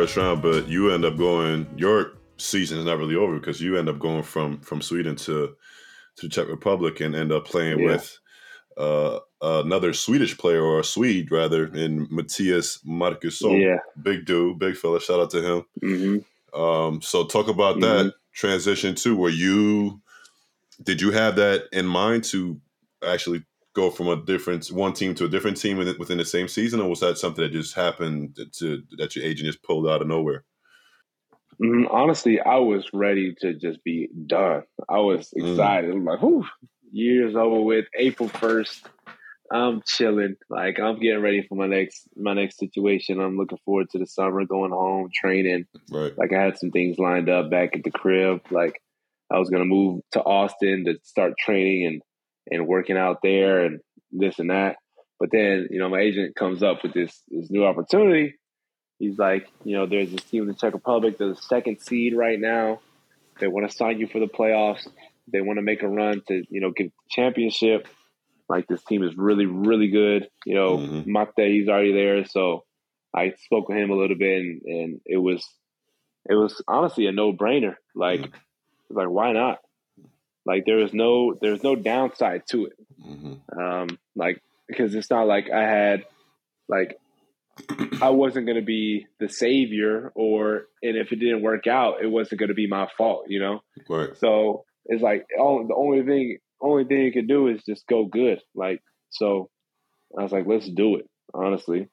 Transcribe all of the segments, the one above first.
up losing the first round, but you end up going. Your season is not really over because you end up going from from Sweden to to the Czech Republic and end up playing Yeah. with uh, another Swedish player or a Swede rather in Mattias Markusson. Yeah. Big dude, big fella. Shout out to him. hmm Um, so talk about that transition too. Were you did you have that in mind to actually go from a different one team to a different team within, within the same season, or was that something that just happened to that your agent just pulled out of nowhere? Mm, honestly, I was ready to just be done. I was Mm. excited. I'm like, whew, years over with. April first, I'm chilling. Like I'm getting ready for my next my next situation. I'm looking forward to the summer, going home, training. Right. Like I had some things lined up back at the crib. Like I was gonna move to Austin to start training and and working out there and this and that. But then, you know, my agent comes up with this this new opportunity. He's like, you know, there's this team in the Czech Republic, they're the second seed right now. They want to sign you for the playoffs. They want to make a run to, you know, get the championship. Like this team is really, really good. You know, Mhm. Mate, he's already there. So I spoke with him a little bit and, and it was it was honestly a no brainer. Like Mm. like why not? Like there is no there's no downside to it. hmm Um like because it's not like I had like I wasn't gonna be the savior or and if it didn't work out, it wasn't gonna be my fault, you know? Right. So it's like all the only thing only thing you can do is just go good. Like so I was like, let's do it, honestly.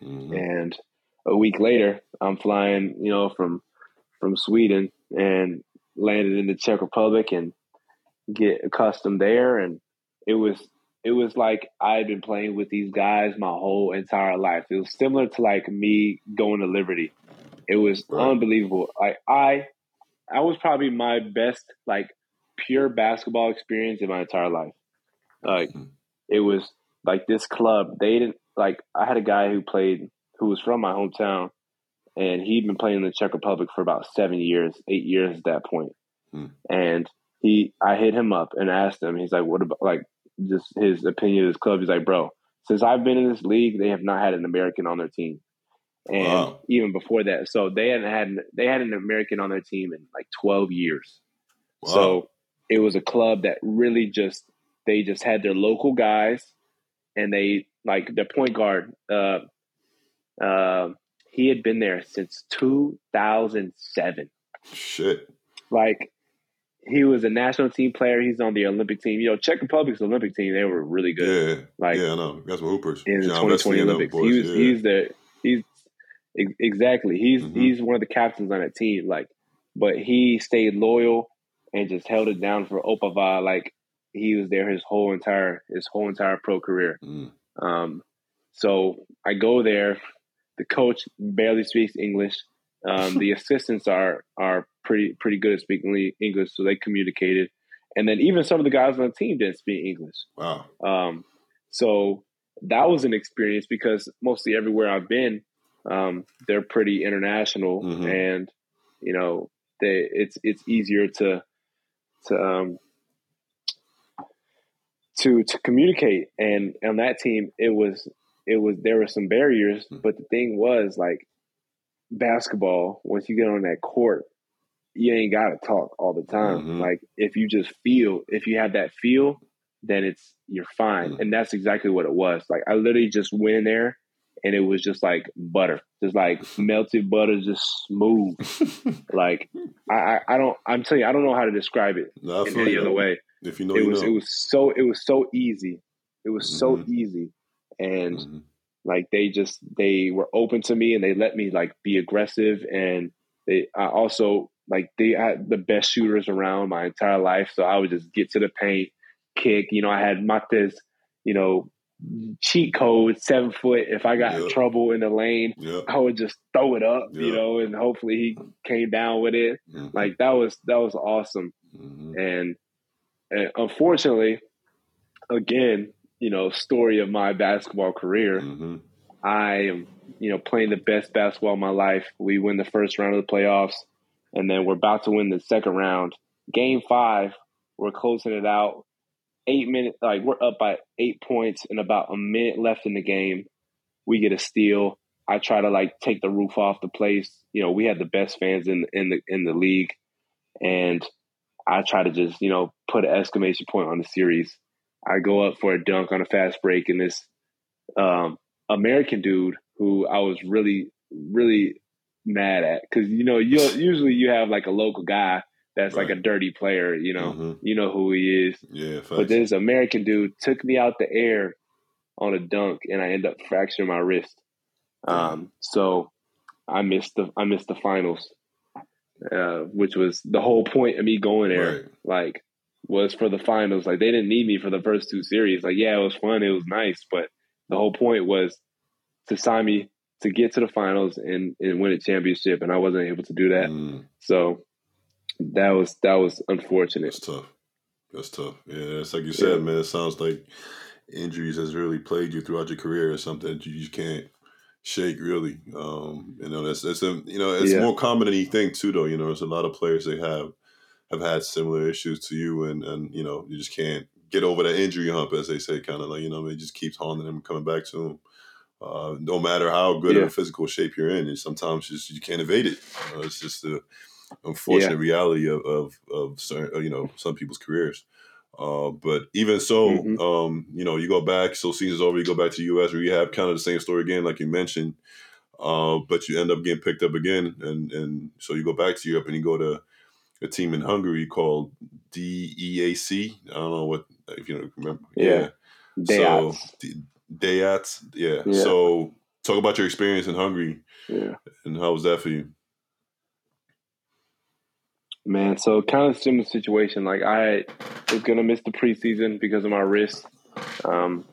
hmm And a week later, I'm flying, you know, from from Sweden and landed in the Czech Republic and get accustomed there. And it was it was like I had been playing with these guys my whole entire life. It was similar to like me going to Liberty. It was Right. unbelievable. Like I I was probably my best like pure basketball experience in my entire life. Like Mhm. it was like this club. They didn't like. I had a guy who played who was from my hometown, and he'd been playing in the Czech Republic for about seven years, eight years at that point. Hmm. And he, I hit him up and asked him. He's like, "What about like just his opinion of his club?" He's like, "Bro, since I've been in this league, they have not had an American on their team." And Wow. even before that, so they hadn't had they had an American on their team in like twelve years. Wow. So it was a club that really just they just had their local guys, and they like the point guard. Uh, uh, he had been there since 2007. Shit. Like he was a national team player. He's on the Olympic team. You know, Czech Republic's Olympic team. They were really good. Yeah. Like yeah, I know. That's what Hoopers. in the 2020 Wesley and them Olympics. boys, he was yeah. he's the he's exactly he's Mhm. he's one of the captains on that team. Like, but he stayed loyal and just held it down for Opava. Like he was there his whole entire his whole entire pro career. Mm. Um, so I go there. The coach barely speaks English. Um, the assistants are are pretty pretty good at speaking English, so they communicated. And then even some of the guys on the team didn't speak English. Wow. Um, so that was an experience because mostly everywhere I've been, um, they're pretty international, Mhm. and you know, they it's it's easier to to um, to to communicate. And on that team, it was it was there were some barriers, Mhm. but the thing was like basketball. Once you get on that court, you ain't got to talk all the time. Mhm. Like if you just feel, if you have that feel, then it's you're fine. Mhm. And that's exactly what it was. Like I literally just went in there and it was just like butter, just like melted butter, just smooth. Like I, I, I don't, I'm telling you, I don't know how to describe it no, I in any you. other way. If you know, it you was, know. it was so, it was so easy. It was so Mhm. easy. And Mhm. Like they just they were open to me and they let me like be aggressive. And they I also like they had the best shooters around my entire life. So I would just get to the paint kick you know I had Mate's you know cheat code seven foot. If I got in trouble in the lane Yeah. I would just throw it up you know and hopefully he came down with it. Mhm. like that was that was awesome. Mhm. and, and unfortunately again you know story of my basketball career Mhm. I am, you know, playing the best basketball of my life. We win the first round of the playoffs, and then we're about to win the second round. Game five, we're closing it out. Eight minutes, like we're up by eight points, and about a minute left in the game. We get a steal. I try to like take the roof off the place. You know, we had the best fans in in the in the league, and I try to just you know put an exclamation point on the series. I go up for a dunk on a fast break, and this um, American dude who I was really really mad at because you know you usually you have like a local guy that's right. like a dirty player. You know, mm-hmm. you know who he is. Yeah, but this American dude took me out the air on a dunk, and I end up fracturing my wrist. Um, so I missed the I missed the finals, uh, which was the whole point of me going there. Right. Like, was for the finals. Like they didn't need me for the first two series. Like, yeah, it was fun, it was nice, but the whole point was to sign me to get to the finals and, and win a championship, and I wasn't able to do that. Mm. So that was that was unfortunate. That's tough. That's tough. Yeah, it's like you said, yeah. man. It sounds like injuries has really plagued you throughout your career, or something that you just can't shake really. Um, you know, that's that's a, you know it's yeah. more common than you think too. Though you know, there's a lot of players they have have had similar issues to you, and and you know, you just can't get over that injury hump, as they say, kind of like you know, it just keeps haunting them, coming back to them. Uh, no matter how good yeah. of a physical shape you're in, and sometimes just you can't evade it. You know, it's just the unfortunate yeah. reality of of, of certain, you know some people's careers. Uh, but even so, mm-hmm. um, you know, you go back, so season's over, you go back to the U.S. where you have kind of the same story again, like you mentioned, uh, but you end up getting picked up again, and and so you go back to Europe and you go to a team in Hungary called DEAC. I don't know what if you don't remember. Yeah, yeah. so Dayats. Yeah. yeah. So talk about your experience in Hungary. Yeah, and how was that for you? Man, so kind of similar situation. Like I was gonna miss the preseason because of my wrist, um,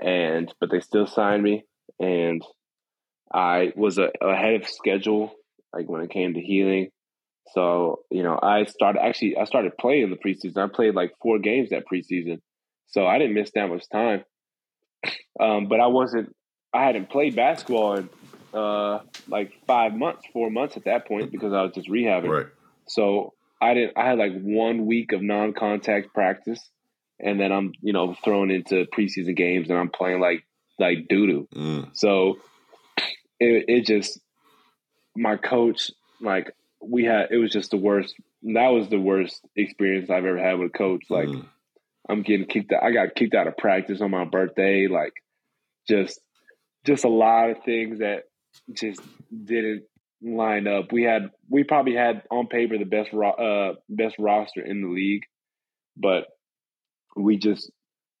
and but they still signed me, and I was a, ahead of schedule. Like when it came to healing, so you know I started actually I started playing the preseason. I played like four games that preseason, so I didn't miss that much time. Um, but I wasn't. I hadn't played basketball in uh, like five months, four months at that point because I was just rehabbing. Right. So I didn't. I had like one week of non-contact practice, and then I'm you know thrown into preseason games, and I'm playing like like doo doo. Mm. So it, it just my coach like we had it was just the worst. That was the worst experience I've ever had with a coach. Like mm. I'm getting kicked out. I got kicked out of practice on my birthday. Like just just a lot of things that just didn't line up. We had we probably had on paper the best ro- uh best roster in the league, but we just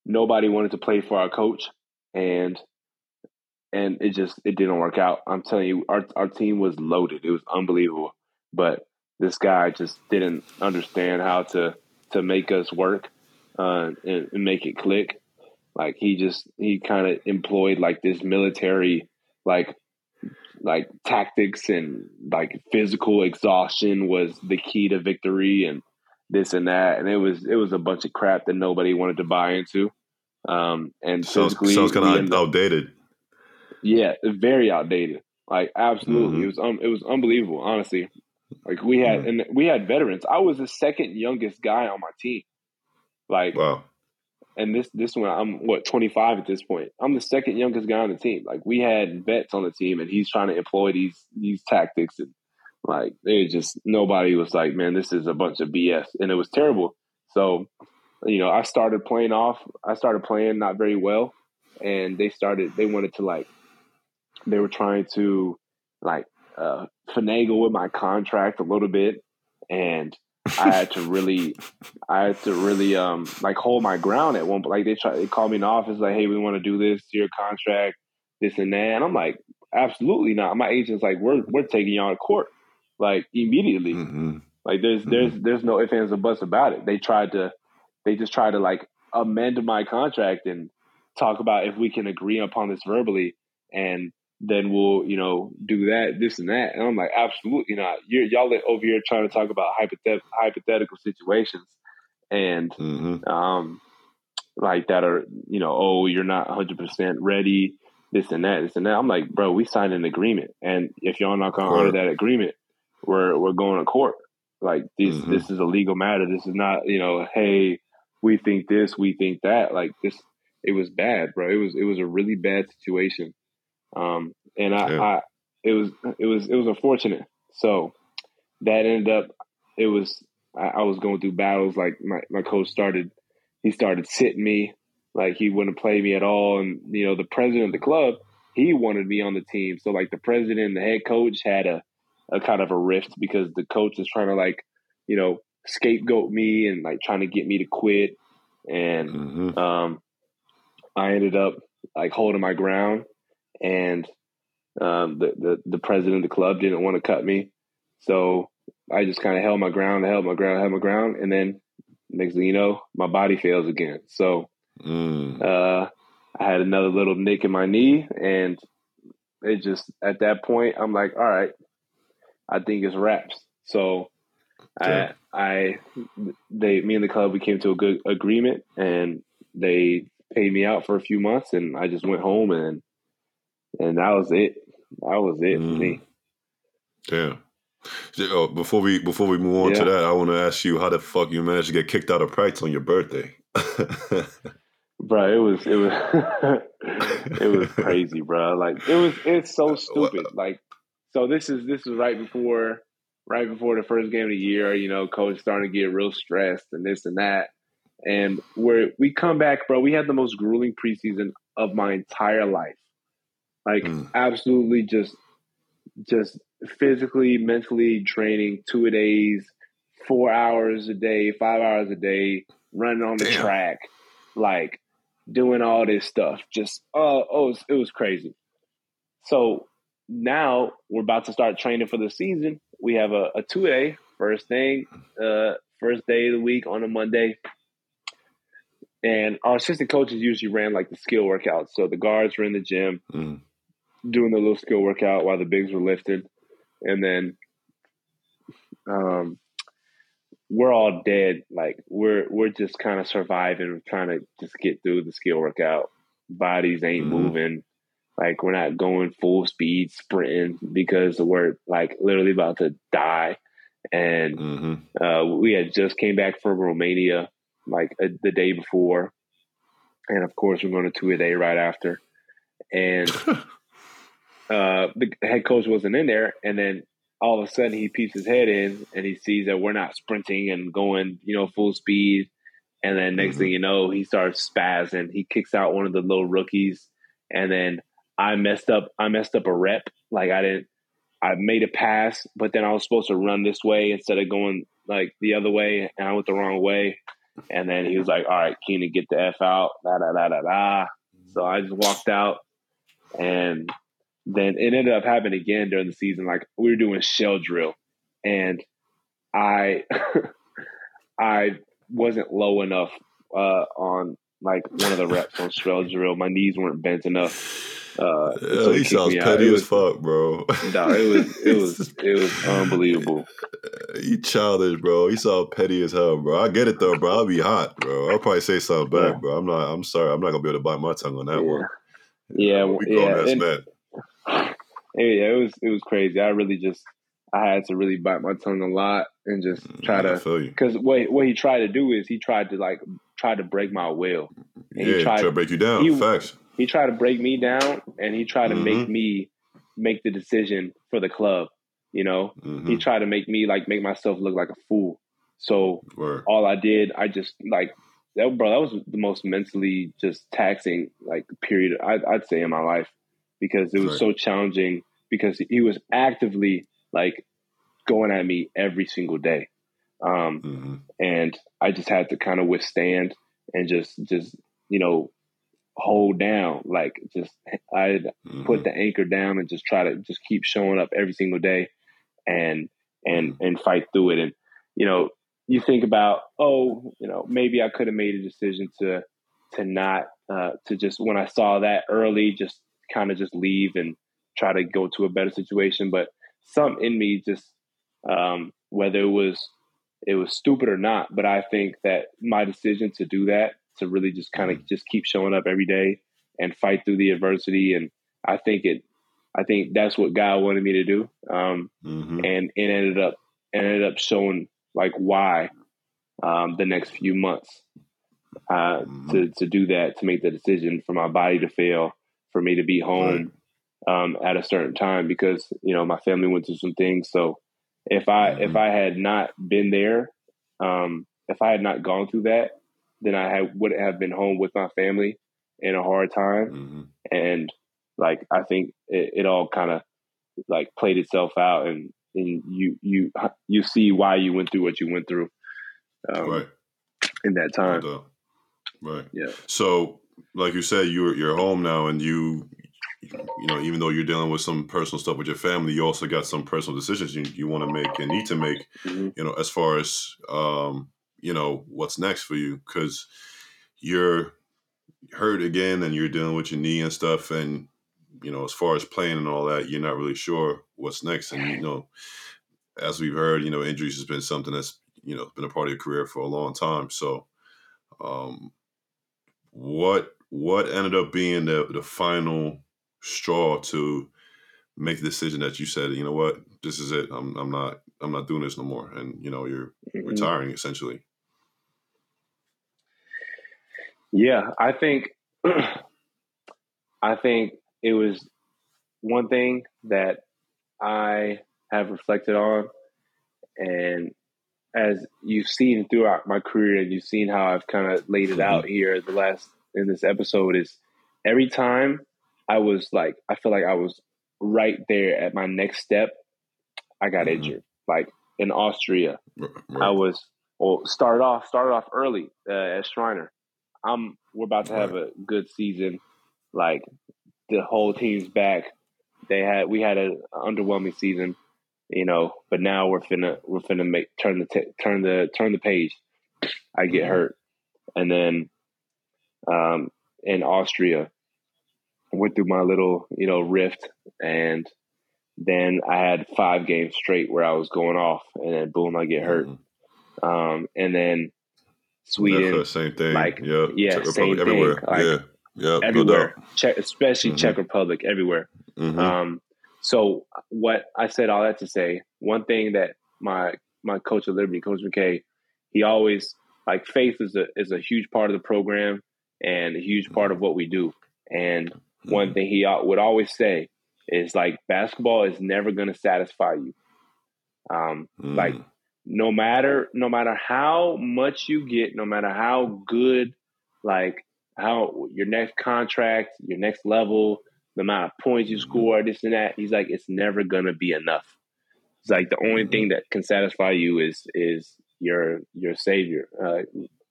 nobody wanted to play for our coach and and it just it didn't work out. I'm telling you our our team was loaded. It was unbelievable. But this guy just didn't understand how to to make us work uh, and, and make it click. Like he just he kind of employed like this military like like tactics and like physical exhaustion was the key to victory and this and that. And it was it was a bunch of crap that nobody wanted to buy into. Um and sounds, sounds kind of outdated. Yeah very outdated. Like absolutely. Mm-hmm. it was um, it was unbelievable honestly like we had mm-hmm. and we had veterans i was the second youngest guy on my team like wow and this this one I'm what 25 at this point. I'm the second youngest guy on the team. Like we had vets on the team, and he's trying to employ these these tactics, and like they just nobody was like, man, this is a bunch of BS, and it was terrible. So, you know, I started playing off. I started playing not very well, and they started. They wanted to like, they were trying to like uh, finagle with my contract a little bit, and I had to really, I had to really um like hold my ground at one. point. Like they try, they called me in the office like, "Hey, we want to do this, to your contract, this and that." And I'm like, "Absolutely not." My agent's like, "We're we're taking you on to court, like immediately." Mm-hmm. Like there's mm-hmm. there's there's no ifs ands or buts about it. They tried to, they just tried to like amend my contract and talk about if we can agree upon this verbally. And then we'll, you know, do that, this and that. And I'm like, absolutely not. You're, y'all over here trying to talk about hypothet- hypothetical situations and, mm-hmm. um, like that are, you know, oh, you're not 100% ready, this and that, this and that. I'm like, bro, we signed an agreement. And if y'all not going to honor that agreement, we're, we're going to court. Like this, mm-hmm. this is a legal matter. This is not, you know, hey, we think this, we think that. Like this, it was bad, bro. It was, it was a really bad situation. Um, and I, yeah. I it was it was it was unfortunate. So that ended up it was I, I, was going through battles. Like my my coach started he started sitting me like he wouldn't play me at all, and you know the president of the club he wanted me on the team. So like the president and the head coach had a a kind of a rift because the coach is trying to like you know scapegoat me and like trying to get me to quit and mm-hmm. um, I ended up like holding my ground, and um, the, the the president of the club didn't want to cut me, so I just kind of held my ground, held my ground, held my ground, and then next thing you know, my body fails again. So mm. uh, I had another little nick in my knee, and it just at that point I'm like, all right, I think it's wraps. So I, I, they, me and the club, we came to a good agreement, and they paid me out for a few months, and I just went home, and and that was it. That was it mm. for me. Yeah. Oh, before we before we move on yeah. to that, I want to ask you how the fuck you managed to get kicked out of practice on your birthday. bro, it was it was it was crazy, bro. Like it was it's so stupid. Like so this is this is right before right before the first game of the year, you know, coach starting to get real stressed and this and that. And where we come back, bro, we had the most grueling preseason of my entire life. Like mm. absolutely just just physically, mentally training two a days, four hours a day, five hours a day, running on the track, like doing all this stuff. Just uh, oh, it was, it was crazy. So now we're about to start training for the season. We have a, a two a first thing, uh, first day of the week on a Monday. And our assistant coaches usually ran like the skill workouts. So the guards were in the gym mm. Doing the little skill workout while the bigs were lifting. And then um, we're all dead. Like we're we're just kind of surviving, trying to just get through the skill workout. Bodies ain't mm. moving. Like we're not going full speed sprinting because we're like literally about to die. And mm-hmm. uh, we had just came back from Romania like a, the day before, and of course we're going to two a day right after. And uh, the head coach wasn't in there, and then all of a sudden he peeps his head in and he sees that we're not sprinting and going, you know, full speed. And then next mm-hmm. thing you know, he starts spazzing. He kicks out one of the little rookies, and then I messed up. I messed up a rep. Like I didn't. I made a pass, but then I was supposed to run this way instead of going like the other way, and I went the wrong way. And then he was like, "All right, Keenan, get the f out." Da da da da da. So I just walked out, and then it ended up happening again during the season. Like we were doing shell drill, and I I wasn't low enough uh, on like one of the reps on shell drill. My knees weren't bent enough uh, yeah, so he sounds petty as fuck, bro. No, it was it was it was unbelievable. You childish, bro. You sound petty as hell, bro. I get it though, bro. I'll be hot, bro. I'll probably say something bad, bro. I'm not. I'm sorry. I'm not gonna be able to bite my tongue on that yeah. one. Yeah, we yeah. And, yeah, it was it was crazy. I really just I had to really bite my tongue a lot and just mm, try yeah, to because what what he tried to do is he tried to like try to break my will. And yeah, he tried to break you down. He, Facts he tried to break me down and he tried to mm-hmm. make me make the decision for the club. You know, mm-hmm. he tried to make me like make myself look like a fool. So Word. all I did, I just like that, bro. That was the most mentally just taxing like period I'd, I'd say in my life because it was right. so challenging because he was actively like going at me every single day, um, mm-hmm. and I just had to kind of withstand and just just you know hold down. Like just I mm-hmm. put the anchor down and just try to just keep showing up every single day and and mm-hmm. and fight through it. And you know, you think about, oh, you know, maybe I could have made a decision to to not uh to just when I saw that early, just kind of just leave and try to go to a better situation. But some in me just um whether it was it was stupid or not, but I think that my decision to do that to really just kind of just keep showing up every day and fight through the adversity. And I think it, I think that's what God wanted me to do. Um, mm-hmm. and it ended up, ended up showing like why, um, the next few months, uh, mm-hmm. to, to do that, to make the decision for my body to fail, for me to be home, um, at a certain time because you know my family went through some things. So if I mm-hmm. if I had not been there, um, if I had not gone through that, then I had, would have been home with my family in a hard time. Mm-hmm. And like I think it, it all kind of like played itself out, and and you you you see why you went through what you went through, um, right, in that time. Right. Yeah. So, like you said, you're you're home now, and you you know, even though you're dealing with some personal stuff with your family, you also got some personal decisions you, you want to make and need to make, mm-hmm. you know, as far as, um, you know, what's next for you. Cause you're hurt again and you're dealing with your knee and stuff. And, you know, as far as playing and all that, you're not really sure what's next. And, you know, as we've heard, you know, injuries has been something that's, you know, been a part of your career for a long time. So, um, what, what ended up being the, the final straw to make the decision that you said, you know what, this is it. I'm I'm not I'm not doing this no more. And you know, you're mm-hmm. retiring essentially. Yeah, I think I think it was one thing that I have reflected on and as you've seen throughout my career and you've seen how I've kind of laid it out here the last in this episode is every time I was like, I feel like I was right there at my next step. I got mm-hmm. injured. Like in Austria, right. I was well started off started off early uh, at Schreiner. I'm we're about to have a good season. Like the whole team's back. They had we had an underwhelming season, you know, but now we're finna we're finna make turn the t- turn the turn the page. I get mm-hmm. hurt, and then um, in Austria, went through my little, you know, rift and then I had five games straight where I was going off and then boom, I get hurt. Mm-hmm. Um, and then Sweden, same thing. Like, yep. yeah, Czech same everywhere. Like, yeah. Yep, everywhere, no Czech, especially mm-hmm. Czech Republic, everywhere. Mm-hmm. Um, so what I said all that to say, one thing that my my coach at Liberty, Coach McKay, he always like faith is a is a huge part of the program and a huge part of what we do. And one thing he would always say is like basketball is never going to satisfy you. Um, mm. Like no matter no matter how much you get, no matter how good, like how your next contract, your next level, the amount of points you mm-hmm. score, this and that, he's like, it's never gonna be enough. It's like the only mm-hmm. thing that can satisfy you is is your your Savior, uh,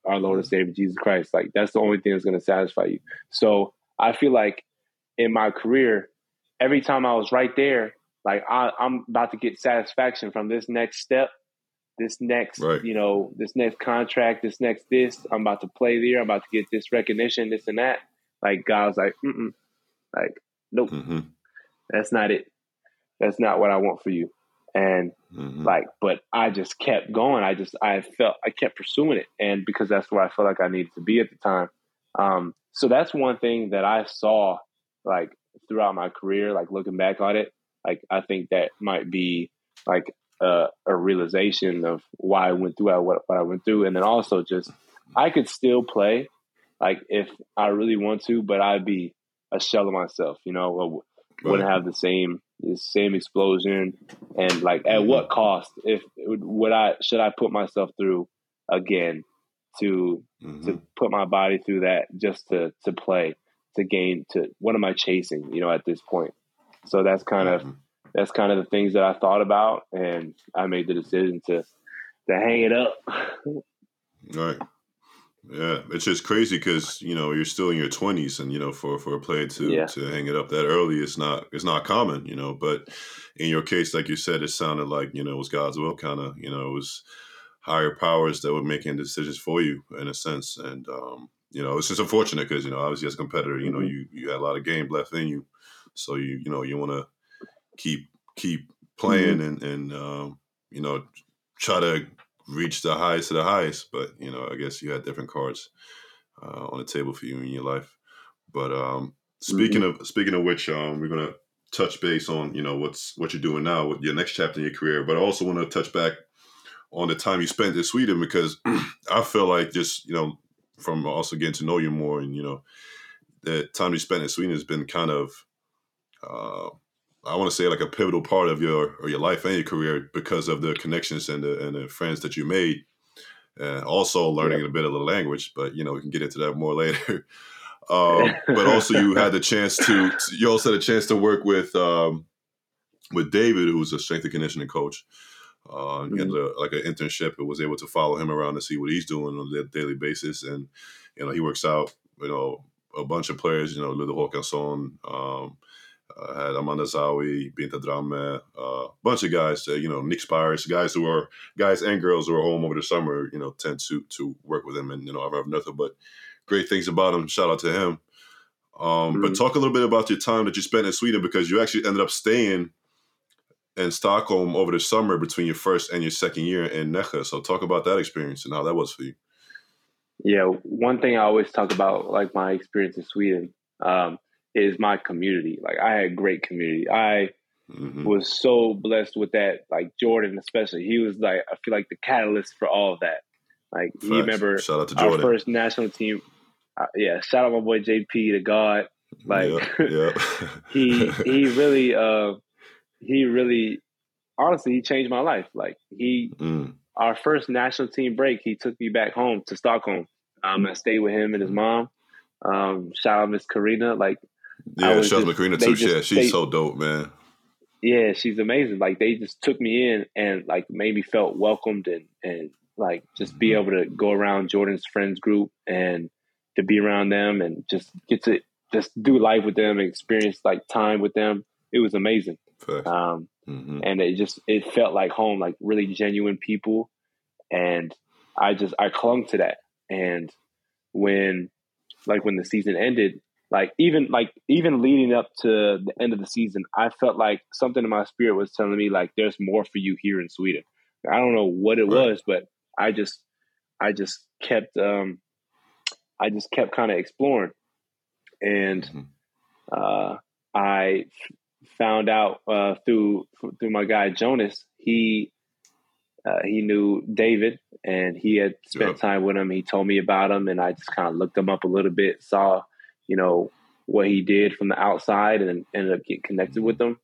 our Lord and Savior Jesus Christ. Like that's the only thing that's gonna satisfy you. So I feel like in my career, every time I was right there, like I, am about to get satisfaction from this next step, this next, right. you know, this next contract, this next this. I'm about to play there. I'm about to get this recognition, this and that. Like God's like, Mm-mm. like, nope, mm-hmm. that's not it. That's not what I want for you. And mm-hmm. like, but I just kept going. I just, I felt, I kept pursuing it, and because that's where I felt like I needed to be at the time. Um, so that's one thing that I saw like throughout my career, like looking back on it, like I think that might be like a, a realization of why I went through what, what I went through, and then also just I could still play, like if I really want to, but I'd be a shell of myself, you know, wouldn't have the same the same explosion, and like at what cost? If would I should I put myself through again to mm-hmm. to put my body through that just to to play? to gain to what am I chasing, you know, at this point. So that's kind of mm-hmm. that's kind of the things that I thought about and I made the decision to to hang it up. right. Yeah, it's just crazy because you know you're still in your twenties, and you know for for a player to yeah. to hang it up that early is not it's not common, you know. But in your case, like you said, it sounded like you know it was God's will, kind of. You know, it was higher powers that were making decisions for you in a sense, and um, you know, it's just unfortunate because you know, obviously as a competitor, you know, mm-hmm. you you had a lot of game left in you, so you you know you want to keep keep playing mm-hmm. and and um, you know try to reach the highest of the highest. But you know, I guess you had different cards uh, on the table for you in your life. But um, speaking mm-hmm. of speaking of which, um, we're gonna touch base on you know what's what you're doing now with your next chapter in your career. But I also want to touch back on the time you spent in Sweden because I feel like just you know from also getting to know you more and you know the time you spent in Sweden has been kind of uh, I want to say like a pivotal part of your or your life and your career because of the connections and the and the friends that you made. and also learning a bit of the language, but you know we can get into that more later. um, but also you had the chance to you also had a chance to work with um, with David, who's a strength and conditioning coach. Uh, mm-hmm. a, like an internship, and was able to follow him around to see what he's doing on a daily basis, and you know he works out. You know a bunch of players. You know Ludde Håkanson, um, uh, had Amanda Zahui, Binta Drammeh, a uh, bunch of guys. Uh, you know Nick Spires, guys who are guys and girls who are home over the summer. You know tend to to work with him, and you know I've heard nothing but great things about him. Shout out to him. Um, mm-hmm. But talk a little bit about your time that you spent in Sweden because you actually ended up staying in Stockholm over the summer between your first and your second year in Nässjö. So talk about that experience and how that was for you. Yeah, one thing I always talk about, like my experience in Sweden, um, is my community. Like I had great community. I mm-hmm. was so blessed with that. Like Jordan, especially, he was like I feel like the catalyst for all of that. Like Facts. he remember shout out to Jordan. our first national team. Uh, yeah, shout out my boy JP to God. Like yeah, yeah. he he really uh he really, honestly, he changed my life. Like he, mm. our first national team break, he took me back home to Stockholm. Um, I stayed with him and his mom. Um, shout out Miss Karina. Like, yeah, out Karina too. Yeah, she's they, so dope, man. Yeah, she's amazing. Like they just took me in and like made me felt welcomed and and like just be mm-hmm. able to go around Jordan's friends group and to be around them and just get to just do life with them and experience like time with them. It was amazing. Um, mm-hmm. And it just it felt like home, like really genuine people, and I just I clung to that. And when like when the season ended, like even like even leading up to the end of the season, I felt like something in my spirit was telling me like there's more for you here in Sweden. I don't know what it right. was, but I just I just kept um I just kept kind of exploring. And mm-hmm. uh I found out uh, through through my guy Jonas. He uh, he knew David, and he had spent yep. time with him. He told me about him, and I just kind of looked him up a little bit, saw you know what he did from the outside, and ended up getting connected with him.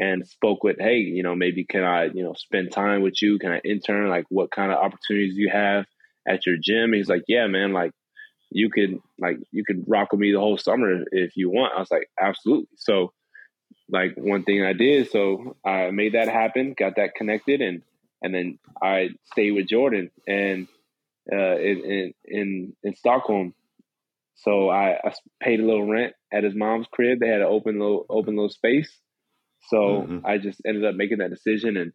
And spoke with, hey, you know, maybe can I, you know, spend time with you? Can I intern? Like, what kind of opportunities you have at your gym? he's like, yeah, man, like you could like you could rock with me the whole summer if you want. I was like, absolutely. So like one thing I did. So I made that happen, got that connected, and and then I stayed with Jordan and uh, in, in in Stockholm. So I, I, paid a little rent at his mom's crib. They had an open little open little space. So mm-hmm. I just ended up making that decision and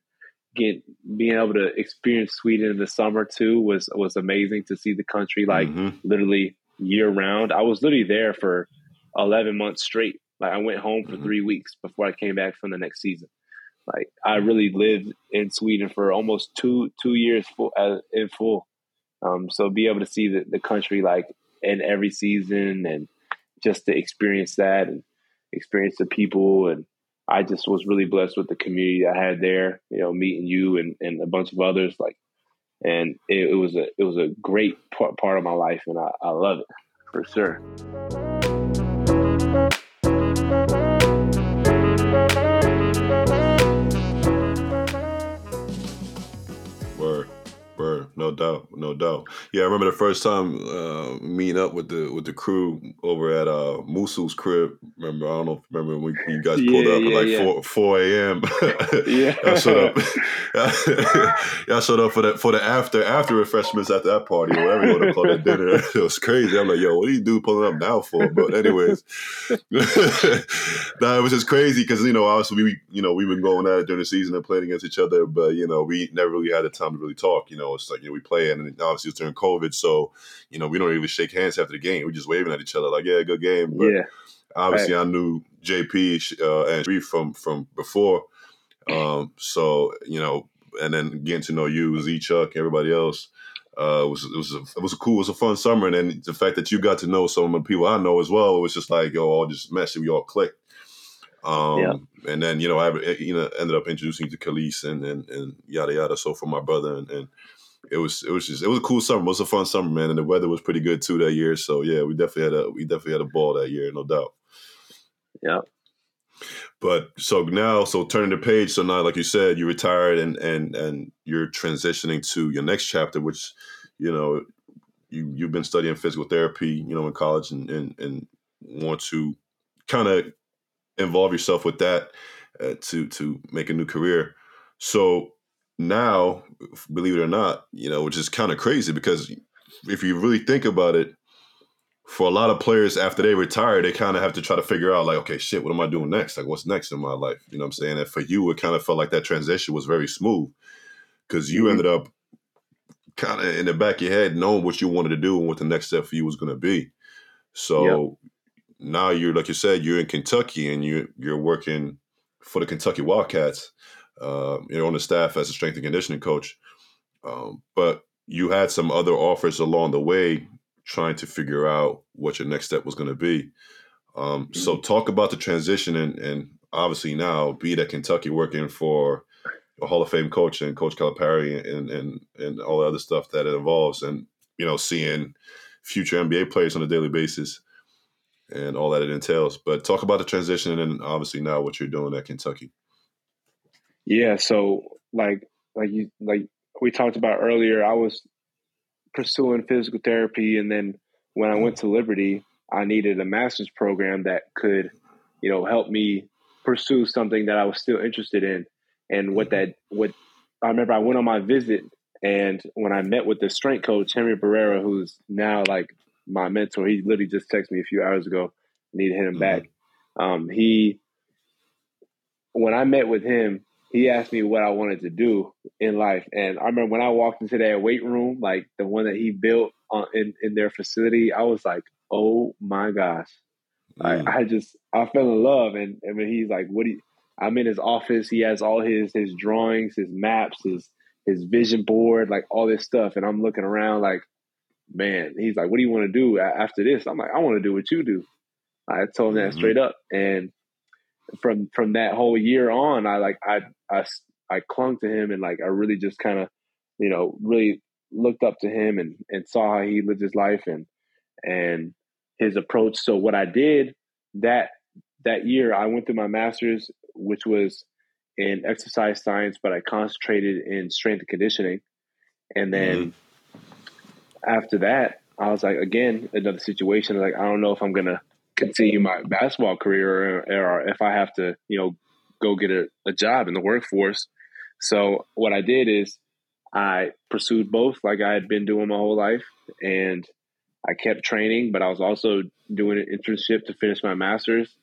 get being able to experience Sweden in the summer too was was amazing to see the country like mm-hmm. literally year round. I was literally there for eleven months straight like I went home for mm-hmm. three weeks before I came back from the next season. Like I really lived in Sweden for almost two two years full, uh, in full. Um, so be able to see the, the country like in every season and just to experience that and experience the people and I just was really blessed with the community I had there. You know, meeting you and, and a bunch of others like, and it, it was a it was a great part, part of my life and I, I love it for sure. No doubt, no doubt. Yeah, I remember the first time uh, meeting up with the with the crew over at uh, Musu's crib. Remember, I don't know. Remember when you guys pulled yeah, up yeah, at like yeah. four four a.m. yeah, I showed up. I showed up for that for the after after refreshments at that party or whatever you want to call it dinner. It was crazy. I'm like, yo, what do you do pulling up now for? But anyways, nah, it was just crazy because you know obviously we you know we've been going at it during the season and playing against each other, but you know we never really had the time to really talk. You know, it's like you we play and obviously it's during COVID, so you know we don't even shake hands after the game. We're just waving at each other like, yeah, good game. But yeah. obviously, right. I knew JP uh, and Reef from from before, um, so you know, and then getting to know you, Z Chuck, everybody else. Uh, it was it was a, it was a cool, it was a fun summer, and then the fact that you got to know some of the people I know as well, it was just like yo, all just messy, we all clicked. Um, yeah. and then you know I you know ended up introducing you to Khalees and, and and yada yada. So for my brother and, and it was it was just it was a cool summer. It was a fun summer, man, and the weather was pretty good too that year. So yeah, we definitely had a we definitely had a ball that year, no doubt. Yeah. But so now, so turning the page. So now, like you said, you retired and and and you're transitioning to your next chapter, which you know you you've been studying physical therapy, you know, in college, and and, and want to kind of involve yourself with that uh, to to make a new career. So now, believe it or not, you know, which is kind of crazy because if you really think about it, for a lot of players after they retire, they kind of have to try to figure out like, okay, shit, what am I doing next? Like, what's next in my life? You know what I'm saying? And for you, it kind of felt like that transition was very smooth because you mm-hmm. ended up kind of in the back of your head knowing what you wanted to do and what the next step for you was going to be. So yep. now you're like you said, you're in Kentucky and you you're working for the Kentucky Wildcats. Uh, you know, on the staff as a strength and conditioning coach, um, but you had some other offers along the way trying to figure out what your next step was going to be. Um, mm-hmm. So talk about the transition and, and obviously now be at Kentucky working for a Hall of Fame coach and Coach Calipari and and and all the other stuff that it involves, and you know seeing future NBA players on a daily basis and all that it entails. But talk about the transition and obviously now what you're doing at Kentucky. Yeah, so like like you like we talked about earlier, I was pursuing physical therapy, and then when I went to Liberty, I needed a master's program that could, you know, help me pursue something that I was still interested in. And what that what I remember, I went on my visit, and when I met with the strength coach Henry Barrera, who's now like my mentor, he literally just texted me a few hours ago. I need to hit him mm-hmm. back. Um, he when I met with him, he asked me what I wanted to do in life. And I remember when I walked into that weight room, like the one that he built on, in, in their facility, I was like, oh my gosh. Mm. I, I just, I fell in love. And, and when he's like, what do you, I'm in his office. He has all his, his drawings, his maps, his, his vision board, like all this stuff. And I'm looking around like, man, he's like, what do you want to do after this? I'm like, I want to do what you do. I told him that mm-hmm. straight up. And from from that whole year on, I like I I I clung to him and like I really just kind of you know really looked up to him and and saw how he lived his life and and his approach. So what I did that that year, I went through my master's, which was in exercise science, but I concentrated in strength and conditioning. And then mm-hmm. after that, I was like, again, another situation. Like, I don't know if I'm gonna continue my basketball career or, or if I have to, you know, go get a, a job in the workforce. So what I did is I pursued both like I had been doing my whole life and I kept training, but I was also doing an internship to finish my master's.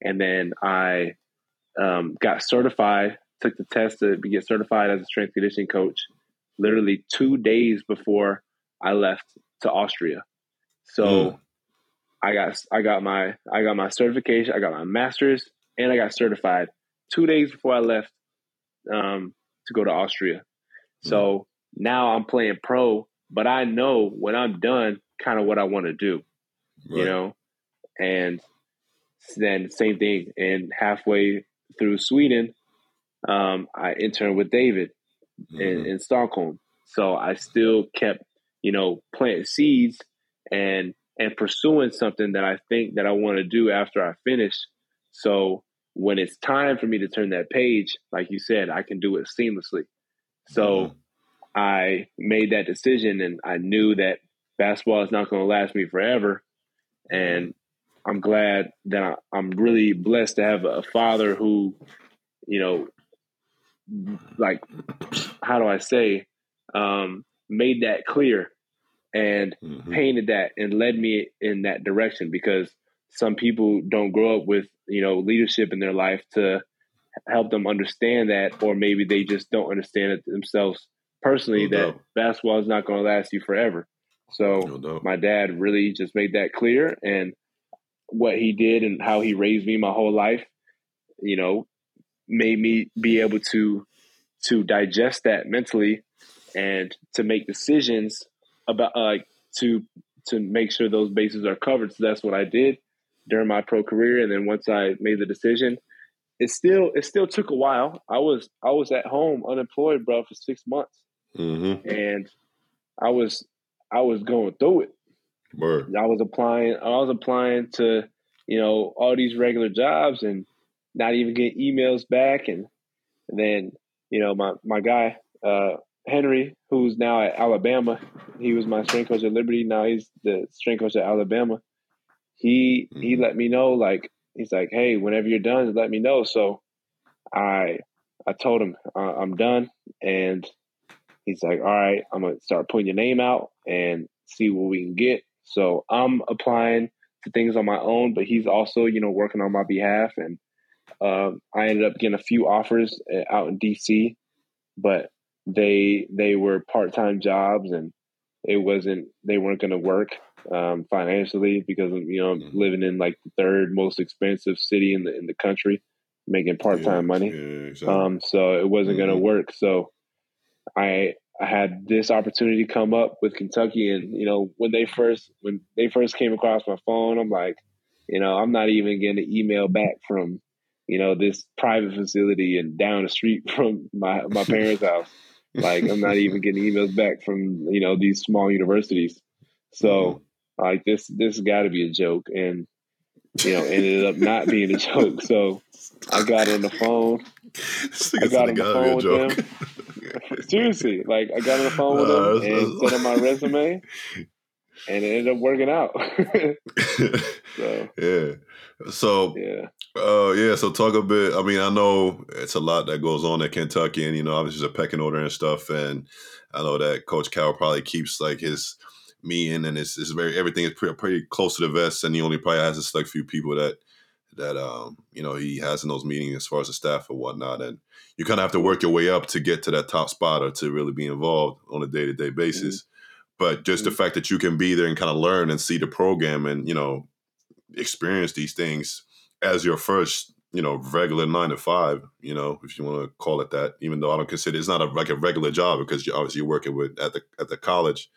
And then I um, got certified, took the test to get certified as a strength conditioning coach literally two days before I left to Austria. So mm. I got I got my I got my certification, I got my master's, and I got certified two days before I left um, to go to Austria. So mm-hmm. now I'm playing pro, but I know when I'm done, kind of what I want to do, right. you know. And then same thing. And halfway through Sweden, um, I interned with David mm-hmm. in, in Stockholm. So I still kept, you know, planting seeds and and pursuing something that I think that I want to do after I finish. So when it's time for me to turn that page, like you said, I can do it seamlessly. So mm-hmm. I made that decision and I knew that basketball is not going to last me forever. And I'm glad that I, I'm really blessed to have a father who, you know, like, how do I say, um, made that clear and mm-hmm. painted that and led me in that direction because some people don't grow up with you know leadership in their life to help them understand that or maybe they just don't understand it themselves personally no that basketball is not going to last you forever. So no my dad really just made that clear and what he did and how he raised me my whole life you know made me be able to to digest that mentally and to make decisions about uh, to to make sure those bases are covered. So that's what I did during my pro career. And then once I made the decision, it still it still took a while. I was I was at home unemployed, bro, for six months, mm-hmm. and I was I was going through it. Word. I was applying. I was applying to you know all these regular jobs, and not even getting emails back, and, and then you know my my guy uh, Henry, who's now at Alabama, he was my strength coach at Liberty. Now he's the strength coach at Alabama. He mm-hmm. he let me know like he's like, hey, whenever you're done, let me know. So I I told him uh, I'm done, and he's like, all right, I'm gonna start putting your name out and see what we can get. So I'm applying to things on my own, but he's also you know working on my behalf, and um, I ended up getting a few offers uh, out in DC, but they they were part time jobs and it wasn't they weren't going to work um, financially because you know mm-hmm. living in like the third most expensive city in the in the country, making part time yeah, money. Yeah, exactly. um, so it wasn't mm-hmm. going to work. So I I had this opportunity come up with Kentucky, and you know when they first when they first came across my phone, I'm like, you know, I'm not even getting an email back from you know this private facility and down the street from my my parents' house. Like I'm not even getting emails back from you know these small universities. So mm-hmm. like this this got to be a joke, and you know ended up not being a joke. So I got on the phone. I got on the phone with them. Seriously, like I got on the phone with them and sent them my resume, and it ended up working out. so yeah. So yeah, uh, yeah. So talk a bit. I mean, I know it's a lot that goes on at Kentucky, and you know, obviously there's a pecking order and stuff. And I know that Coach Cal probably keeps like his meeting, and it's, it's very everything is pretty, pretty close to the vest, and he only probably has a select few people that that um you know he has in those meetings as far as the staff or whatnot, and you kind of have to work your way up to get to that top spot or to really be involved on a day to day basis. Mm-hmm. But just the fact that you can be there and kind of learn and see the program and you know experience these things as your first you know regular nine to five you know if you want to call it that even though i don't consider it's not a, like a regular job because you're obviously you're working with at the at the college.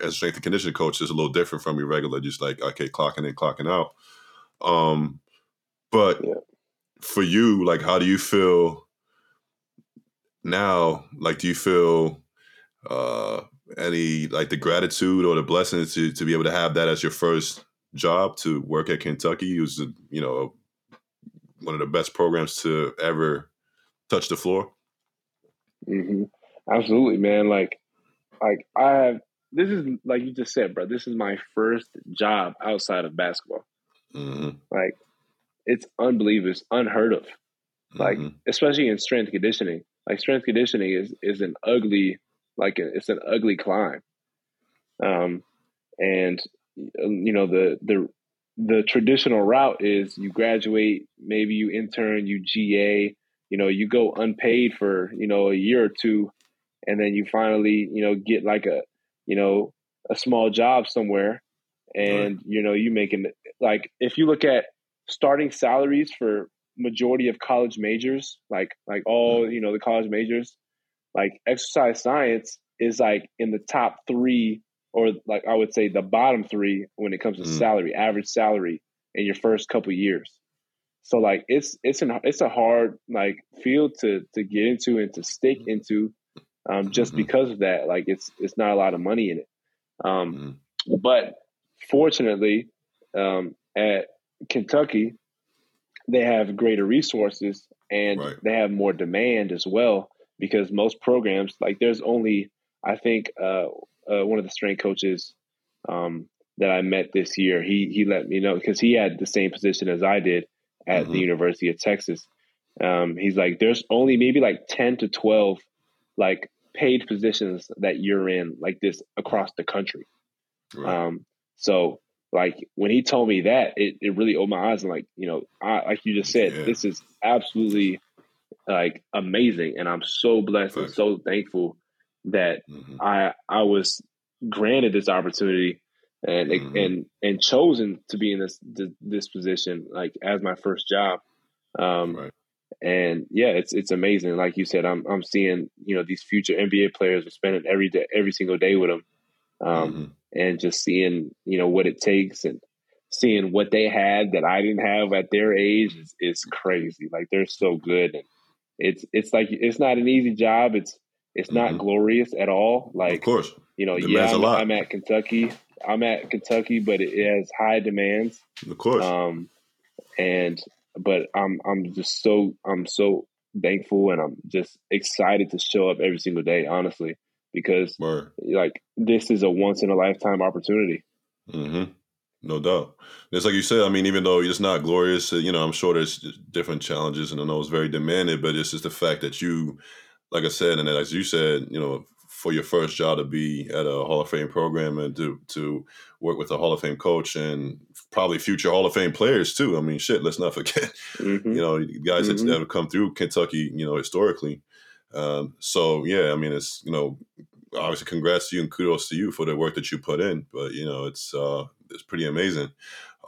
As a strength and conditioning coach is a little different from your regular just like okay clocking in clocking out. Um but yeah. for you like how do you feel now? Like do you feel uh any like the gratitude or the blessing to to be able to have that as your first job to work at Kentucky. It was, you know, one of the best programs to ever touch the floor. Mm-hmm. Absolutely, man. Like, like I have. This is like you just said, bro. This is my first job outside of basketball. Mm-hmm. Like, it's unbelievable. It's unheard of. Like, mm-hmm. especially in strength conditioning. Like, strength conditioning is is an ugly, like, it's an ugly climb. Um, and you know the the the traditional route is you graduate, maybe you intern, you GA, you know, you go unpaid for, you know, a year or two and then you finally, you know, get like a, you know, a small job somewhere and right. you know, you making like if you look at starting salaries for majority of college majors, like like all, you know, the college majors, like exercise science is like in the top 3 or like I would say the bottom three when it comes to mm. salary, average salary in your first couple years. So like it's it's an it's a hard like field to to get into and to stick mm-hmm. into, um, just mm-hmm. because of that. Like it's it's not a lot of money in it. Um, mm. But fortunately, um, at Kentucky, they have greater resources and right. they have more demand as well because most programs like there's only I think uh, uh, one of the strength coaches um, that I met this year. He he let me know because he had the same position as I did at mm-hmm. the University of Texas. Um, he's like, there's only maybe like ten to twelve like paid positions that you're in like this across the country. Right. Um, so like when he told me that, it, it really opened my eyes and like, you know, I, like you just said, yeah. this is absolutely like amazing. And I'm so blessed and so thankful that mm-hmm. I I was granted this opportunity and mm-hmm. and and chosen to be in this this position like as my first job. Um, right. And yeah, it's it's amazing. Like you said, I'm I'm seeing you know these future NBA players are spending every day every single day with them, um, mm-hmm. and just seeing you know what it takes and seeing what they had that I didn't have at their age is, is crazy. Like they're so good, and it's it's like it's not an easy job. It's it's not mm-hmm. glorious at all. Like, of course, you know, yeah, I'm, I'm, at Kentucky. I'm at Kentucky, but it has high demands. Of course. Um, and but I'm I'm just so I'm so thankful and I'm just excited to show up every single day, honestly, because Word. like this is a once in a lifetime opportunity. Mm-hmm. No doubt. It's like you said. I mean, even though it's not glorious, you know, I'm sure there's different challenges, and I know it's very demanded. But it's just the fact that you, like I said, and as you said, you know, for your first job to be at a Hall of Fame program and to to work with a Hall of Fame coach and probably future Hall of Fame players too. I mean, shit. Let's not forget, Mm-hmm. you know, guys Mhm. that have come through Kentucky, you know, historically. Um, so yeah, I mean, it's you know, obviously, congrats to you and kudos to you for the work that you put in. But you know, it's uh, it's pretty amazing,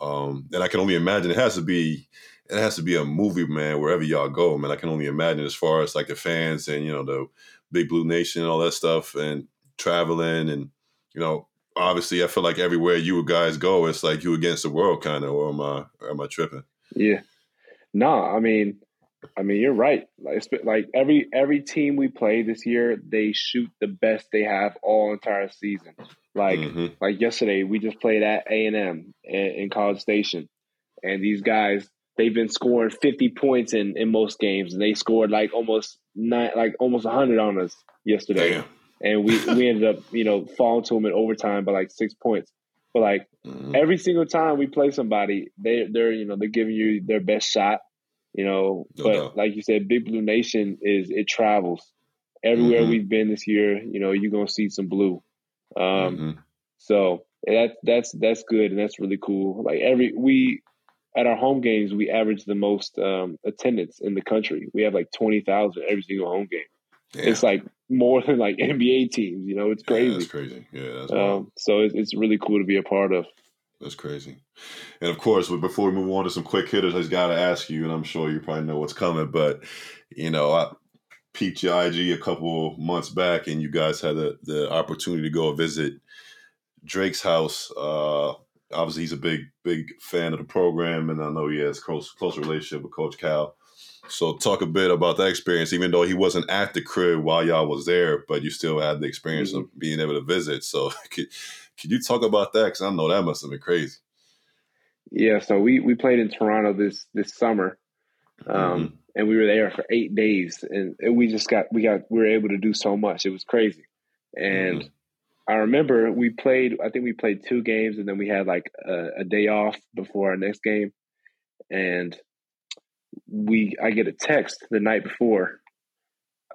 um, and I can only imagine it has to be it has to be a movie, man. Wherever y'all go, man, I can only imagine as far as like the fans and you know the Big Blue Nation and all that stuff, and traveling and you know. Obviously, I feel like everywhere you guys go, it's like you against the world, kind of. Or am I, am I tripping? Yeah. No, I mean, I mean, you're right. Like, like every every team we play this year, they shoot the best they have all entire season. Like Mhm. like yesterday, we just played at A and M in College Station, and these guys they've been scoring 50 points in in most games, and they scored like almost nine, like almost 100 on us yesterday, Damn. and we we ended up you know falling to them in overtime by like six points. But like Mhm. every single time we play somebody, they they're you know they're giving you their best shot, you know. No but doubt. like you said, Big Blue Nation is it travels everywhere Mhm. we've been this year. You know, you're gonna see some blue. Um, Mhm. so that that's that's good and that's really cool. Like every we at our home games, we average the most um, attendance in the country. We have like twenty thousand every single home game. Damn. It's like more than like NBA teams. You know, it's Yeah, crazy. that's crazy. Yeah, that's um, so it's, it's really cool to be a part of. That's crazy. And of course, but before we move on to some quick hitters, I just got to ask you, and I'm sure you probably know what's coming, but you know, I peeped your IG a couple months back, and you guys had the, the opportunity to go visit Drake's house. Uh, obviously, he's a big, big fan of the program, and I know he has close, close relationship with Coach Cal. So, talk a bit about that experience, even though he wasn't at the crib while y'all was there, but you still had the experience of being able to visit. So, could, could you talk about that? Because I know that must have been crazy. Yeah, so we we played in Toronto this this summer, um, and we were there for eight days, and, and we just got we got we were able to do so much. It was crazy, and I remember we played. I think we played two games, and then we had like a, a day off before our next game, and we I get a text the night before,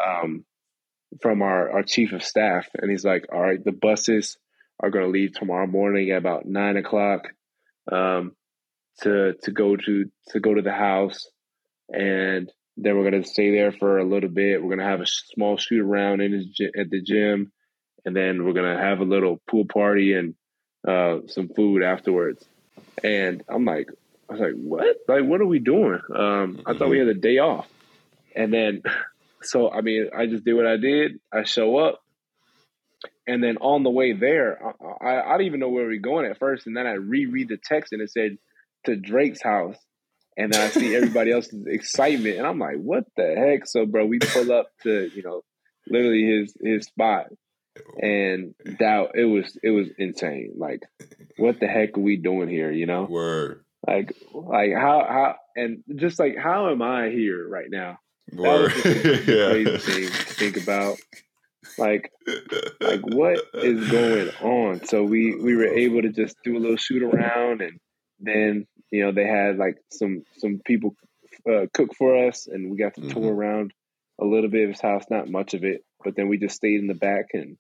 um, from our our chief of staff, and he's like, "All right, the buses are going to leave tomorrow morning at about nine o'clock." Um, to to go to to go to the house, and then we're gonna stay there for a little bit. We're gonna have a small shoot around in his, at the gym, and then we're gonna have a little pool party and uh, some food afterwards. And I'm like, I was like, what? Like, what are we doing? Um, I thought we had a day off, and then so I mean, I just did what I did. I show up. And then on the way there, I, I, I didn't even know where we were going at first. And then I reread the text and it said to Drake's house. And then I see everybody else's excitement. And I'm like, what the heck? So, bro, we pull up to, you know, literally his his spot. And that it was it was insane. Like, what the heck are we doing here? You know? Word. Like like how how and just like how am I here right now? That was just a yeah. crazy thing to think about. Like like what is going on? So we we were able to just do a little shoot around and then you know they had like some some people uh, cook for us and we got to Mhm. tour around a little bit. Of his house not much of it but then we just stayed in the back and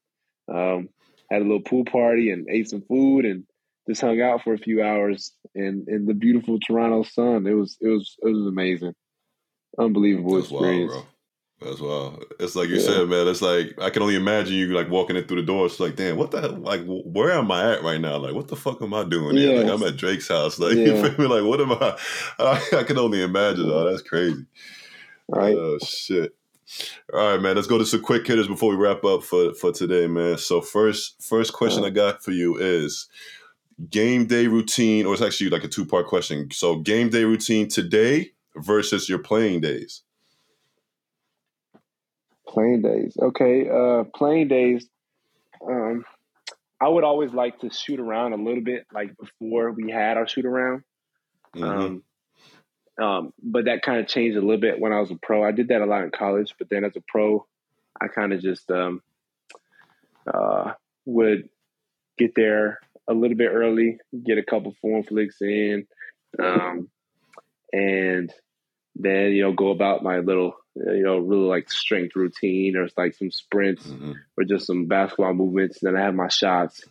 um, had a little pool party and ate some food and just hung out for a few hours in in the beautiful Toronto sun. It was it was it was amazing. Unbelievable That's wild, experience. bro. That's wild. It's like you Yeah. said, man. It's like I can only imagine you like walking in through the door. It's like, damn, what the hell? Like, where am I at right now? Like, what the fuck am I doing here? Like, I'm at Drake's house. Like, you Yeah. feel me? Like, what am I? I, I can only imagine. Oh, that's crazy. right Oh shit. All right, man. Let's go to some quick hitters before we wrap up for for today, man. So first, first question uh-huh. I got for you is game day routine, or it's actually like a two part question. So game day routine today versus your playing days. Playing days. Okay. Uh playing days. Um I would always like to shoot around a little bit like before we had our shoot around. Mhm. Um Um, but that kind of changed a little bit when I was a pro. I did that a lot in college, but then as a pro, I kind of just um, uh, would get there a little bit early, get a couple form flicks in, um, and then you know go about my little you know really like strength routine or it's like some sprints mm-hmm. or just some basketball movements. Then I have my shots,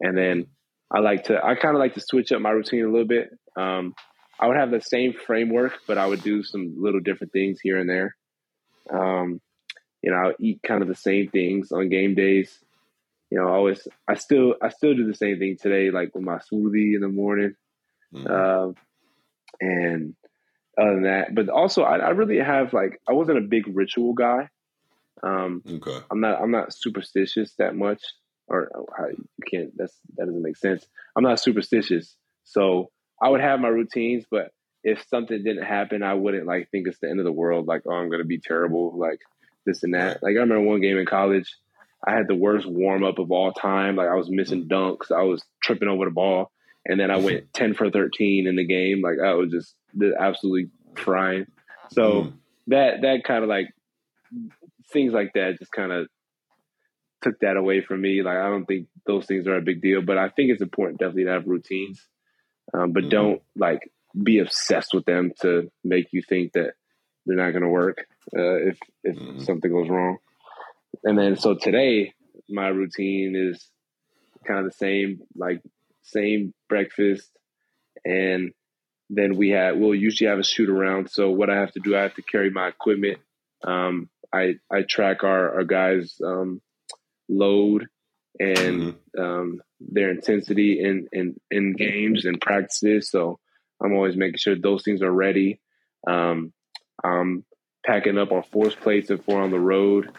and then I like to I kind of like to switch up my routine a little bit. Um, I would have the same framework, but I would do some little different things here and there. Um, you know, I'll eat kind of the same things on game days. You know, I always I still I still do the same thing today, like with my smoothie in the morning. Mm-hmm. Uh, and other than that, but also I, I, really have like I wasn't a big ritual guy. Um, okay. I'm not I'm not superstitious that much, or how, you can't. That's that doesn't make sense. I'm not superstitious, so I would have my routines, but if something didn't happen, I wouldn't like think it's the end of the world. Like, oh, I'm gonna be terrible. Like this and that. Like I remember one game in college, I had the worst warm up of all time. Like I was missing dunks, I was tripping over the ball, and then I went ten for thirteen in the game. Like I was just absolutely frying. So mm. that that kind of like things like that just kind of took that away from me. Like I don't think those things are a big deal, but I think it's important definitely to have routines, um, but mm don't like be obsessed with them to make you think that they're not going to work uh, if if mm something goes wrong. And then so today my routine is kind of the same, like same breakfast, and then we have we'll usually have a shoot around. So what I have to do, I have to carry my equipment. Um, I I track our our guys' um, load and mm-hmm. um, their intensity in, in in games and practices. So I'm always making sure those things are ready. Um, I'm packing up our force plates if we're on the road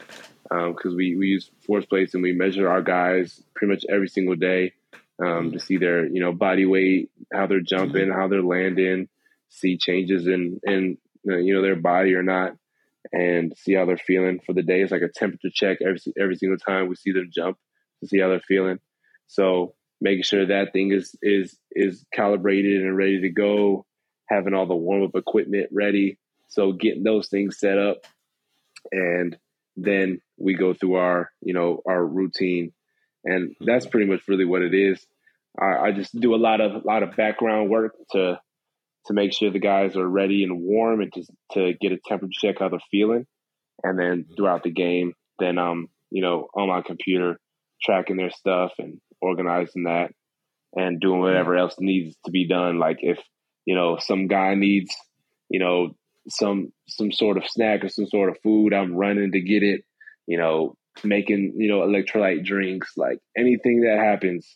because um, we, we use force plates and we measure our guys pretty much every single day um, mm. to see their you know body weight, how they're jumping, mm. how they're landing, see changes in in uh, you know their body or not, and see how they're feeling for the day. It's like a temperature check every every single time we see them jump to see how they're feeling. So making sure that thing is is is calibrated and ready to go, having all the warm up equipment ready. So getting those things set up, and then we go through our you know our routine and hmm. that's pretty much really what it is. I, I just do a lot of a lot of background work to to make sure the guys are ready and warm, and to to get a temperature check how they're feeling, and then hmm. throughout the game, then um you know on my computer tracking their stuff and organizing that, and doing hmm. whatever else needs to be done. Like if you know some guy needs you know some some sort of snack or some sort of food, I'm running to get it. You know, making you know electrolyte drinks, like anything that happens.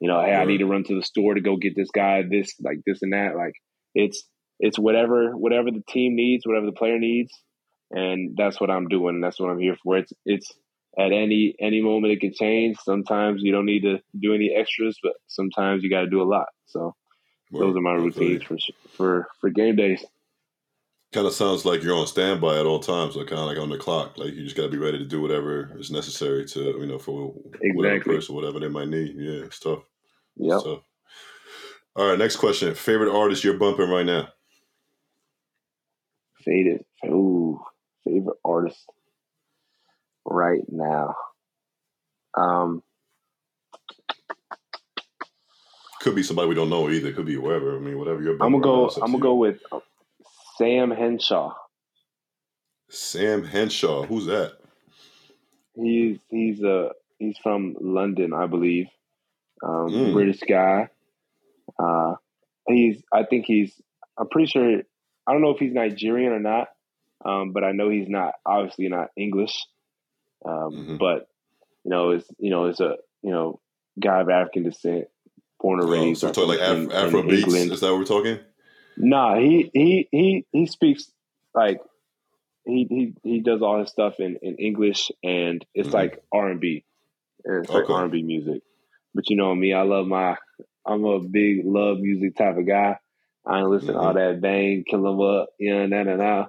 You know, hey, I need to run to the store to go get this guy this, like this and that. Like it's it's whatever whatever the team needs, whatever the player needs, and that's what I'm doing. That's what I'm here for. It's it's at any any moment it can change. Sometimes you don't need to do any extras, but sometimes you got to do a lot. So those are my routines for for for game days kind of sounds like you're on standby at all times, like kind of like on the clock. Like you just got to be ready to do whatever is necessary to, you know, for exactly. whatever person, whatever they might need. Yeah, it's tough. Yeah. All right, next question. Favorite artist you're bumping right now? Faded. Ooh, favorite artist right now. Um, could be somebody we don't know either. Could be whoever. I mean, whatever you're. I'm gonna go. I'm gonna go with Sam Henshaw. Sam Henshaw, who's that? He's he's uh he's from London, I believe. Um, mm. British guy. Uh, he's I think he's I'm pretty sure I don't know if he's Nigerian or not, um, but I know he's not obviously not English. Um, mm-hmm. But you know, is you know, is a you know guy of African descent, born and oh, raised. so we're talking like Af- Afro beats. Is that what we're talking? Nah, he he he he speaks like he he he does all his stuff in in English and it's mm-hmm. like R and B. It's like R and B music. But you know me, I love my I'm a big love music type of guy. I ain't listen mm-hmm. to all mm-hmm. that bang, kill them up, yeah, na na na.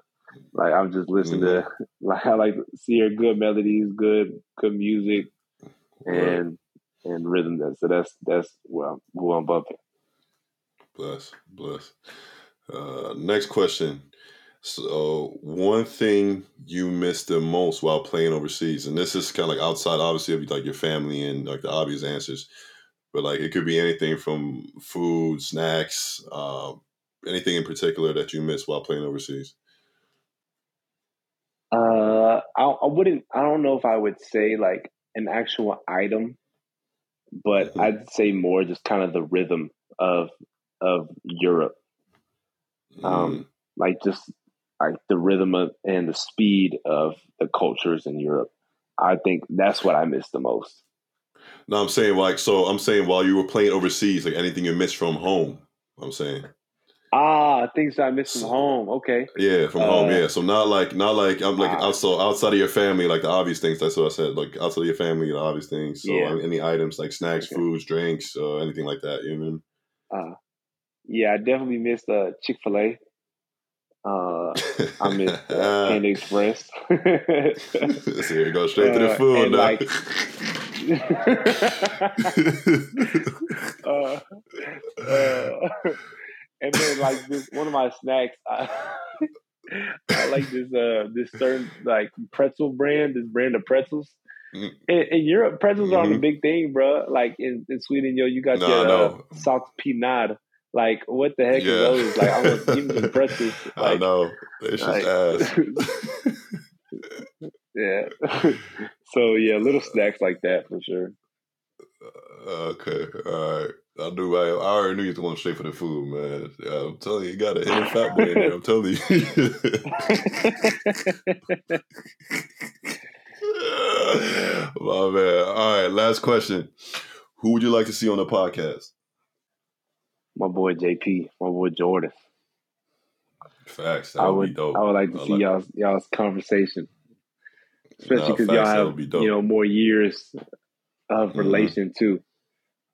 Like I'm just listening mm-hmm. to like I like see hear good melodies, good good music, and and rhythm. So that's that's I'm, who I'm bumping. Bless, bless. Uh, next question. So, one thing you miss the most while playing overseas, and this is kind of like outside, obviously, of like your family and like the obvious answers, but like it could be anything from food, snacks, uh, anything in particular that you miss while playing overseas. Uh, I, I wouldn't. I don't know if I would say like an actual item, but mm-hmm. I'd say more just kind of the rhythm of of Europe. Um, mm. like just like the rhythm of, and the speed of the cultures in Europe. I think that's what I miss the most. No, I'm saying like so. I'm saying while you were playing overseas, like anything you missed from home. I'm saying. Ah, things I missed from home. Okay. Yeah, from uh, home. Yeah, so not like not like I'm like uh, also outside of your family, like the obvious things. That's what I said. Like outside of your family, the obvious things. So yeah. any items like snacks, okay. foods, drinks, uh, anything like that. You know. Uh, yeah, I definitely missed uh, Chick Fil A. Uh, I miss uh, Panda Express. so you go straight to the uh, food now. Like, uh, uh, and then like this one of my snacks I, I like this uh this certain like pretzel brand this brand of pretzels mm. in, in, Europe pretzels mm-hmm. aren't a big thing bro like in, in Sweden yo you got no, your uh, salt pinad like what the heck yeah. is those like I me some pretzels like, I know it's just like, ass yeah so yeah little snacks like that for sure uh, okay all right I knew I, I already knew you was going straight for the food, man. I'm telling you, you got a hidden fat boy in there. I'm telling you. My man. All right, last question. Who would you like to see on the podcast? My boy JP, my boy Jordan. Facts. That I would, would I would like to I see like y'all's y'all's conversation, especially because y'all have you know more years of mm-hmm. relation too.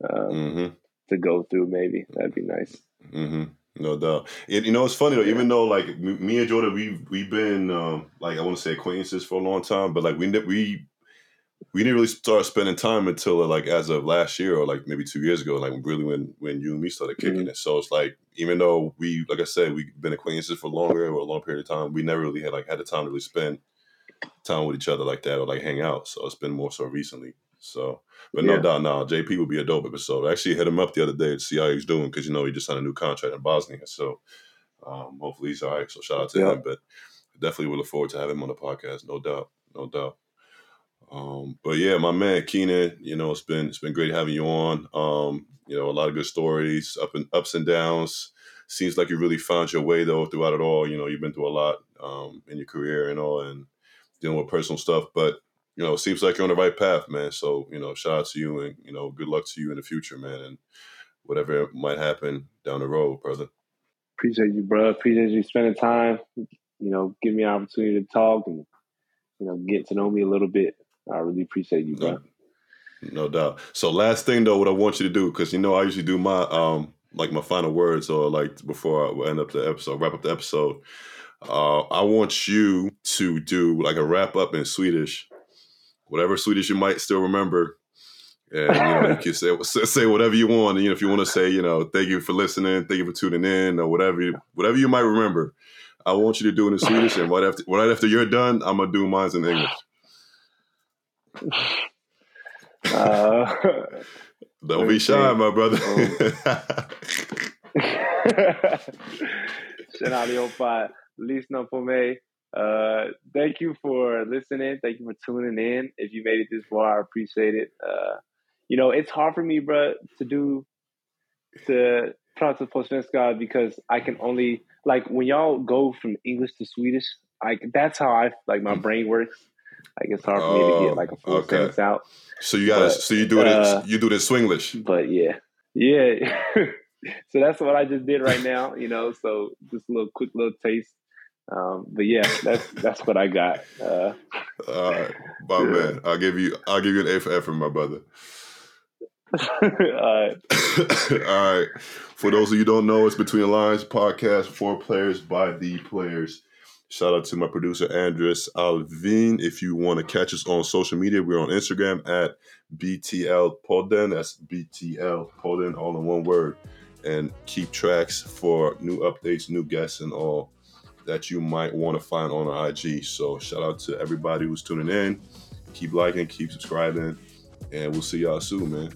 Um, mm-hmm to go through. Maybe that'd be nice. Mm-hmm. No doubt. It, you know, it's funny though. Even though like me and Jordan, we've we've been um, like I want to say acquaintances for a long time, but like we we we didn't really start spending time until like as of last year or like maybe two years ago. Like really when when you and me started kicking mm-hmm. it. So it's like even though we like I said we've been acquaintances for longer or a long period of time, we never really had like had the time to really spend time with each other like that or like hang out. So it's been more so recently. So, but yeah. no doubt, now JP will be a dope episode. I actually hit him up the other day to see how he's doing because you know he just signed a new contract in Bosnia. So, um, hopefully he's all right. So shout out to yeah. him. But definitely will look forward to having him on the podcast. No doubt, no doubt. Um, but yeah, my man Keenan, you know, it's been it's been great having you on. Um, you know, a lot of good stories, up and ups and downs. Seems like you really found your way though throughout it all. You know, you've been through a lot um, in your career and all, and dealing with personal stuff. But you know, it seems like you're on the right path, man. So, you know, shout out to you and, you know, good luck to you in the future, man. And whatever might happen down the road, brother. Appreciate you, bro. Appreciate you spending time, you know, give me an opportunity to talk and, you know, get to know me a little bit. I really appreciate you, bro. No, no doubt. So last thing though, what I want you to do, because you know I usually do my um like my final words or like before I end up the episode, wrap up the episode. Uh, I want you to do like a wrap up in Swedish whatever Swedish you might still remember. And you know, you can say say whatever you want. And, you know, if you want to say, you know, thank you for listening, thank you for tuning in, or whatever, whatever you might remember. I want you to do it in Swedish, and right after right after you're done, I'm gonna do mine in English. Uh, Don't be shy, my brother. Tjena allihopa, lyssna på mig. Uh, thank you for listening. Thank you for tuning in. If you made it this far, I appreciate it. Uh, you know, it's hard for me, bro, to do to prata på svenska because I can only like when y'all go from English to Swedish. Like that's how I like my brain works. Like it's hard for me to get like a full okay. sentence out. So you got so you do it uh, you do this Swinglish. But yeah, yeah. so that's what I just did right now. You know, so just a little quick little taste. Um, but yeah, that's that's what I got. Uh, All right, my yeah. man. I'll give you I'll give you an A for effort, my brother. All right. All right. For those of you don't know, it's Between the Lines podcast for players by the players. Shout out to my producer Andres Alvin. If you want to catch us on social media, we're on Instagram at BTL Podden. That's BTL Podden, all in one word. and keep tracks for new updates, new guests, and all that you might want to find on our IG. So shout out to everybody who's tuning in. Keep liking, keep subscribing, and we'll see y'all soon, man.